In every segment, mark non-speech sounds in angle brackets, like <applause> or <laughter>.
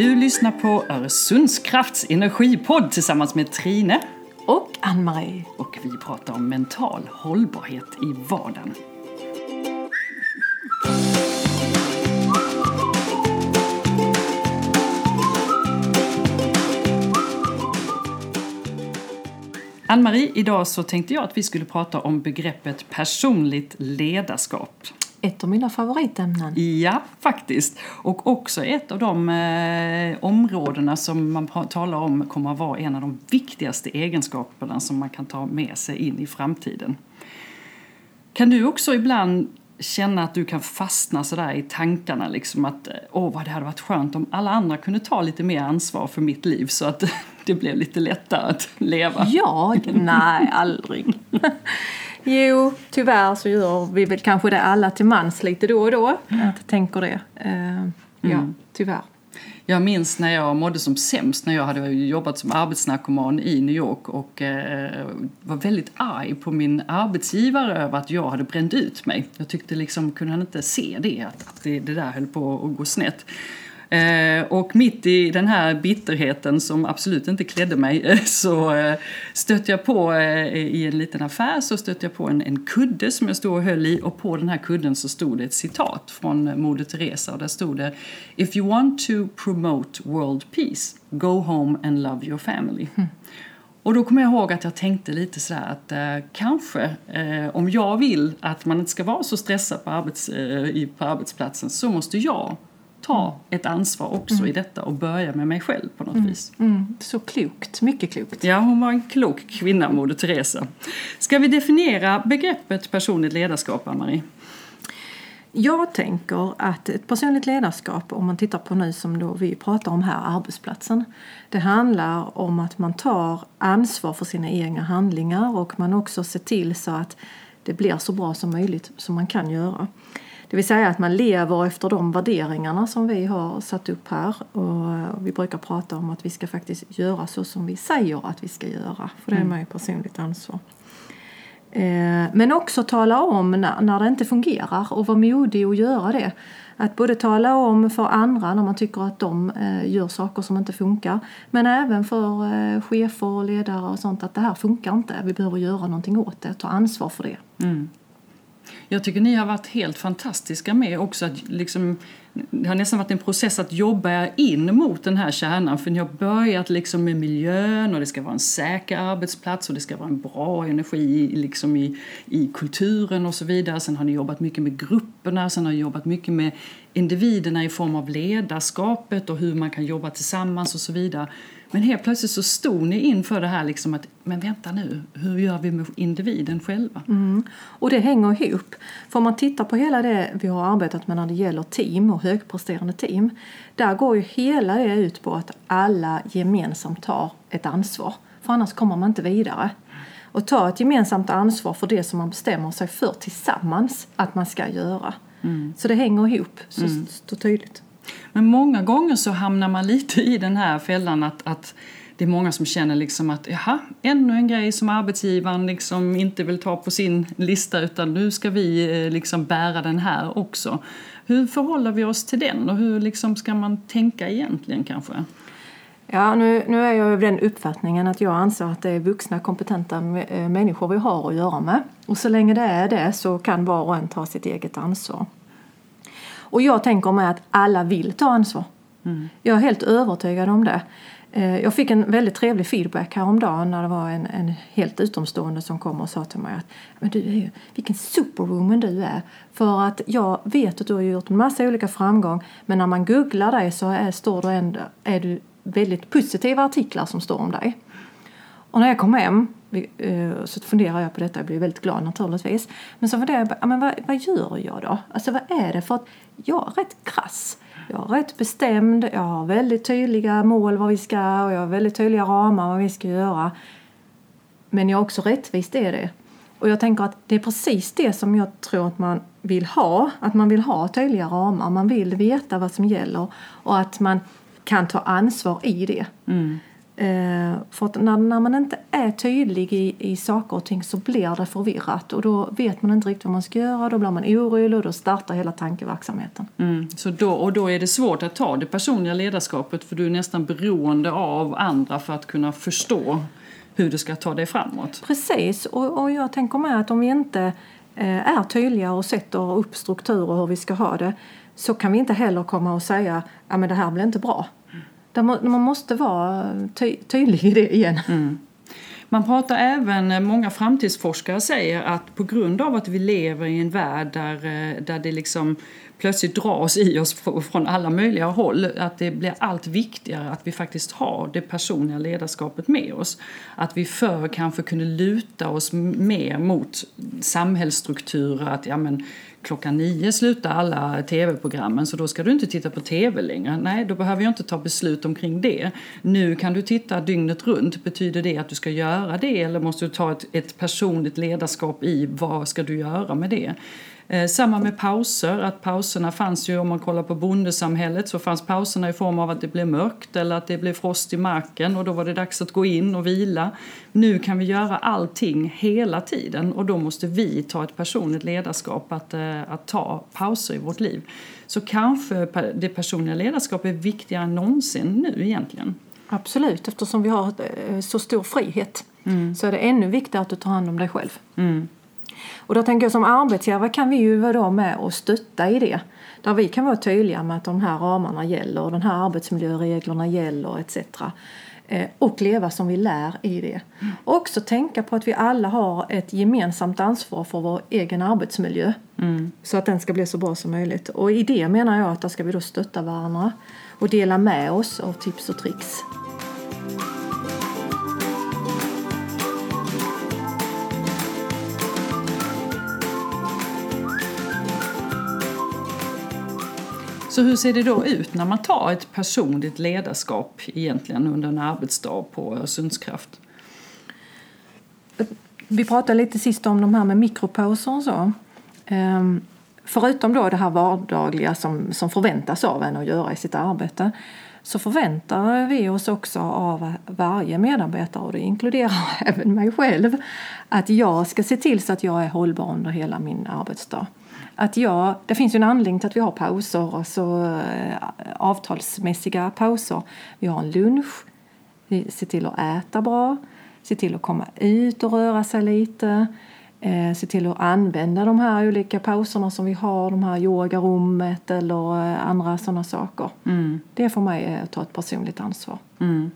Du lyssnar på Öresundskrafts energipodd tillsammans med Trine och Ann-Marie. Och vi pratar om mental hållbarhet i vardagen. Ann-Marie, idag så tänkte jag att vi skulle prata om begreppet personligt ledarskap. Ett av mina favoritämnen. Ja, faktiskt. Och också ett av de eh, områdena som man talar om kommer att vara en av de viktigaste egenskaperna som man kan ta med sig in i framtiden. Kan du också ibland känna att du kan fastna sådär i tankarna liksom att eh, åh vad det hade varit skönt om alla andra kunde ta lite mer ansvar för mitt liv så att <laughs> det blev lite lättare att leva? Jag? Nej, aldrig. <laughs> Jo, tyvärr så gör vi väl kanske det alla till mans lite då och då. Mm. Jag tänker det. Uh, ja, mm. tyvärr. Jag minns när jag mådde som sämst när jag hade jobbat som arbetsnarkoman i New York och eh, var väldigt arg på min arbetsgivare över att jag hade bränt ut mig. Jag tyckte liksom, kunde han inte se det, att, att det, det där höll på att gå snett. Eh, och mitt i den här bitterheten som absolut inte klädde mig <laughs> eh, så eh, stötte jag på i en liten affär så stötte jag på en, en kudde som jag stod och höll i och på den här kudden så stod det ett citat från Moder Teresa och där stod det If you want to promote world peace, go home and love your family. Mm. Och då kommer jag ihåg att jag tänkte lite sådär att eh, kanske eh, om jag vill att man inte ska vara så stressad på, arbets, eh, på arbetsplatsen så måste jag ta ett ansvar också mm. i detta och börja med mig själv på något mm. vis. Mm. Så klokt, mycket klokt. Ja, hon var en klok kvinna, Moder Teresa. Ska vi definiera begreppet personligt ledarskap, Ann-Marie? Jag tänker att ett personligt ledarskap, om man tittar på nu som då vi pratar om här, arbetsplatsen. Det handlar om att man tar ansvar för sina egna handlingar och man också ser till så att det blir så bra som möjligt som man kan göra. Det vill säga att man lever efter de värderingarna som vi har satt upp här. Och vi brukar prata om att vi ska faktiskt göra så som vi säger att vi ska göra. För det är mm. man ju personligt ansvar. Eh, men också tala om när, det inte fungerar och vara modig och göra det. Att både tala om för andra när man tycker att de eh, gör saker som inte funkar. Men även för eh, chefer och ledare och sånt att det här funkar inte. Vi behöver göra någonting åt det, ta ansvar för det. Mm. Jag tycker ni har varit helt fantastiska med också att liksom det har nästan varit en process att jobba in mot den här kärnan för ni har börjat liksom med miljön och det ska vara en säker arbetsplats och det ska vara en bra energi liksom i, i kulturen och så vidare. Sen har ni jobbat mycket med grupperna, sen har ni jobbat mycket med individerna i form av ledarskapet och hur man kan jobba tillsammans och så vidare. Men helt plötsligt så stod ni inför det här liksom att men vänta nu, hur gör vi med individen själva? Mm. Och det hänger ihop. För om man tittar på hela det vi har arbetat med när det gäller team och högpresterande team. Där går ju hela det ut på att alla gemensamt tar ett ansvar. För annars kommer man inte vidare. Och ta ett gemensamt ansvar för det som man bestämmer sig för tillsammans att man ska göra. Mm. Så det hänger ihop så, mm. så tydligt. Men många gånger så hamnar man lite i den här fällan att, att det är många som känner liksom att jaha, ännu en grej som arbetsgivaren liksom inte vill ta på sin lista utan nu ska vi eh, liksom bära den här också. Hur förhåller vi oss till den och hur liksom ska man tänka egentligen kanske? Ja, nu, nu är jag av den uppfattningen att jag anser att det är vuxna kompetenta eh, människor vi har att göra med. Och så länge det är det så kan var och en ta sitt eget ansvar. Och jag tänker mig att alla vill ta ansvar. Mm. Jag är helt övertygad om det. Eh, jag fick en väldigt trevlig feedback häromdagen när det var en, en helt utomstående som kom och sa till mig att men du är ju, vilken superwoman du är. För att jag vet att du har gjort en massa olika framgång men när man googlar dig så är, står det ändå, är du väldigt positiva artiklar som står om dig. Och när jag kom hem eh, så funderar jag på detta, jag blir väldigt glad naturligtvis. Men så funderar jag på, men vad, vad gör jag då? Alltså vad är det? För att jag är rätt krass. Jag är rätt bestämd, jag har väldigt tydliga mål vad vi ska och jag har väldigt tydliga ramar vad vi ska göra. Men jag är också rättvis, det är det. Och jag tänker att det är precis det som jag tror att man vill ha. Att man vill ha tydliga ramar, man vill veta vad som gäller och att man kan ta ansvar i det. Mm. Eh, för att när, när man inte är tydlig i, i saker och ting så blir det förvirrat och då vet man inte riktigt vad man ska göra, då blir man orolig och då startar hela tankeverksamheten. Mm. Så då, och då är det svårt att ta det personliga ledarskapet för du är nästan beroende av andra för att kunna förstå hur du ska ta dig framåt. Precis, och, och jag tänker med att om vi inte eh, är tydliga och sätter upp strukturer hur vi ska ha det så kan vi inte heller komma och säga att det här blir inte bra. Man måste vara ty tydlig i det igen. Mm. Man pratar även, eh, många framtidsforskare säger att på grund av att vi lever i en värld där, eh, där det liksom plötsligt dras i oss från alla möjliga håll, att det blir allt viktigare att vi faktiskt har det personliga ledarskapet med oss. Att vi förr kanske kunde luta oss mer mot samhällsstrukturer, att ja men klockan nio slutar alla tv-programmen så då ska du inte titta på tv längre. Nej, då behöver jag inte ta beslut omkring det. Nu kan du titta dygnet runt. Betyder det att du ska göra det eller måste du ta ett, ett personligt ledarskap i vad ska du göra med det? Eh, samma med pauser, att pauserna fanns ju om man kollar på bondesamhället så fanns pauserna i form av att det blev mörkt eller att det blev frost i marken och då var det dags att gå in och vila. Nu kan vi göra allting hela tiden och då måste vi ta ett personligt ledarskap att, eh, att ta pauser i vårt liv. Så kanske det personliga ledarskapet är viktigare än någonsin nu egentligen. Absolut, eftersom vi har eh, så stor frihet mm. så är det ännu viktigare att du tar hand om dig själv. Mm. Och då tänker jag som arbetsgivare kan vi ju vara med och stötta i det. Där vi kan vara tydliga med att de här ramarna gäller och de här arbetsmiljöreglerna gäller etc. Eh, och leva som vi lär i det. Mm. Och också tänka på att vi alla har ett gemensamt ansvar för vår egen arbetsmiljö. Mm. Så att den ska bli så bra som möjligt. Och i det menar jag att där ska vi då stötta varandra och dela med oss av tips och tricks. Så hur ser det då ut när man tar ett personligt ledarskap egentligen under en arbetsdag på Öresundskraft? Vi pratade lite sist om de här med mikropauser och så. Ehm, förutom då det här vardagliga som, som förväntas av en att göra i sitt arbete så förväntar vi oss också av varje medarbetare, och det inkluderar <laughs> även mig själv, att jag ska se till så att jag är hållbar under hela min arbetsdag att jag, det finns ju en anledning till att vi har pauser, alltså eh, avtalsmässiga pauser. Vi har en lunch, vi ser till att äta bra, ser till att komma ut och röra sig lite, eh, se till att använda de här olika pauserna som vi har, de här yogarummet eller eh, andra sådana saker. Mm. Det för mig att ta ett personligt ansvar. Mm.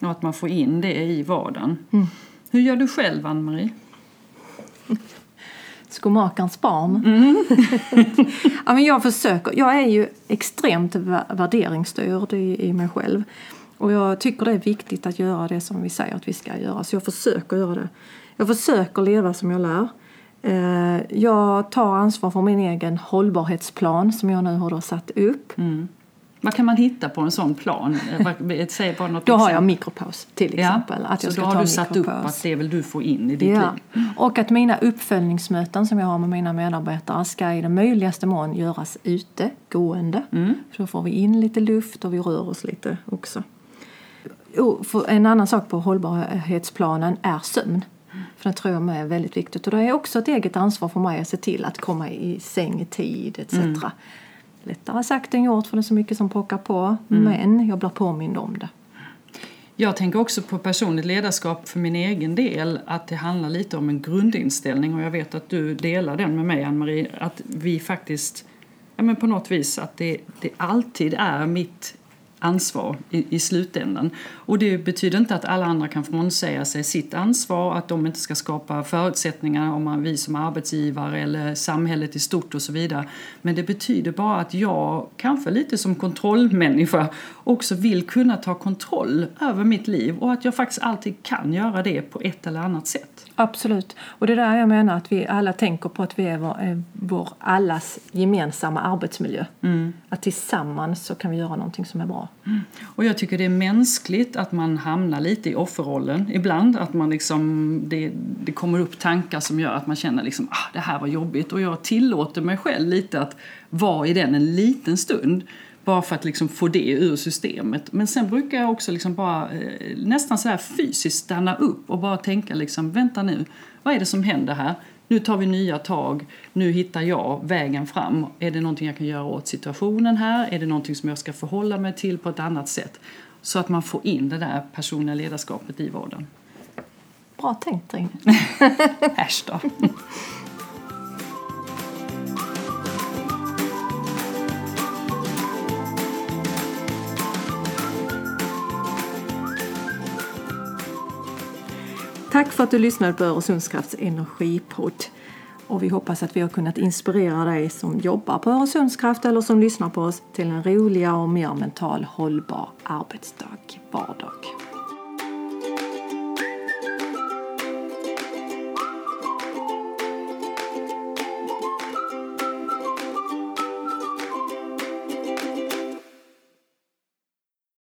Och att man får in det i vardagen. Mm. Hur gör du själv, Ann-Marie? <laughs> skomakarens barn. Mm. <laughs> ja, men jag försöker. Jag är ju extremt värderingsstyrd i, i mig själv. Och jag tycker det är viktigt att göra det som vi säger att vi ska göra. Så jag försöker göra det. Jag försöker leva som jag lär. Eh, jag tar ansvar för min egen hållbarhetsplan som jag nu har satt upp. Mm. Vad kan man hitta på en sån plan? <laughs> Säg bara något då har jag mikropaus till exempel. Ja, att jag så då har du satt upp att det vill du få in i ditt ja. liv? Och att mina uppföljningsmöten som jag har med mina medarbetare ska i den möjligaste mån göras ute, gående. Mm. Så då får vi in lite luft och vi rör oss lite också. en annan sak på hållbarhetsplanen är sömn. För det tror jag är väldigt viktigt. Och det är också ett eget ansvar för mig att se till att komma i säng i tid etc. Mm lättare sagt än gjort för det är så mycket som pockar på. Mm. Men jag blir påmind om det. Jag tänker också på personligt ledarskap för min egen del att det handlar lite om en grundinställning och jag vet att du delar den med mig Ann-Marie att vi faktiskt ja, men på något vis att det, det alltid är mitt ansvar i, i slutändan. Och det betyder inte att alla andra kan frånsäga sig sitt ansvar, att de inte ska skapa förutsättningar om man, vi som arbetsgivare eller samhället i stort och så vidare. Men det betyder bara att jag, kanske lite som kontrollmänniska, också vill kunna ta kontroll över mitt liv och att jag faktiskt alltid kan göra det på ett eller annat sätt. Absolut. Och det är där jag menar att vi alla tänker på att vi är vår, är vår allas gemensamma arbetsmiljö. Mm. Att tillsammans så kan vi göra någonting som är bra. Mm. Och jag tycker det är mänskligt att man hamnar lite i offerrollen ibland. Att man liksom, det, det kommer upp tankar som gör att man känner liksom, ah, det här var jobbigt. Och jag tillåter mig själv lite att vara i den en liten stund. Bara för att liksom få det ur systemet. Men sen brukar jag också liksom bara eh, nästan så här fysiskt stanna upp och bara tänka liksom, vänta nu, vad är det som händer här? Nu tar vi nya tag, nu hittar jag vägen fram. Är det någonting jag kan göra åt situationen här? Är det någonting som jag ska förhålla mig till på ett annat sätt? Så att man får in det där personliga ledarskapet i vården. Bra tänkt Trine. <laughs> Äsch då. Tack för att du lyssnade på Öresundskrafts energipodd. Och vi hoppas att vi har kunnat inspirera dig som jobbar på Öresundskraft eller som lyssnar på oss till en roligare och mer mental hållbar arbetsdag, vardag.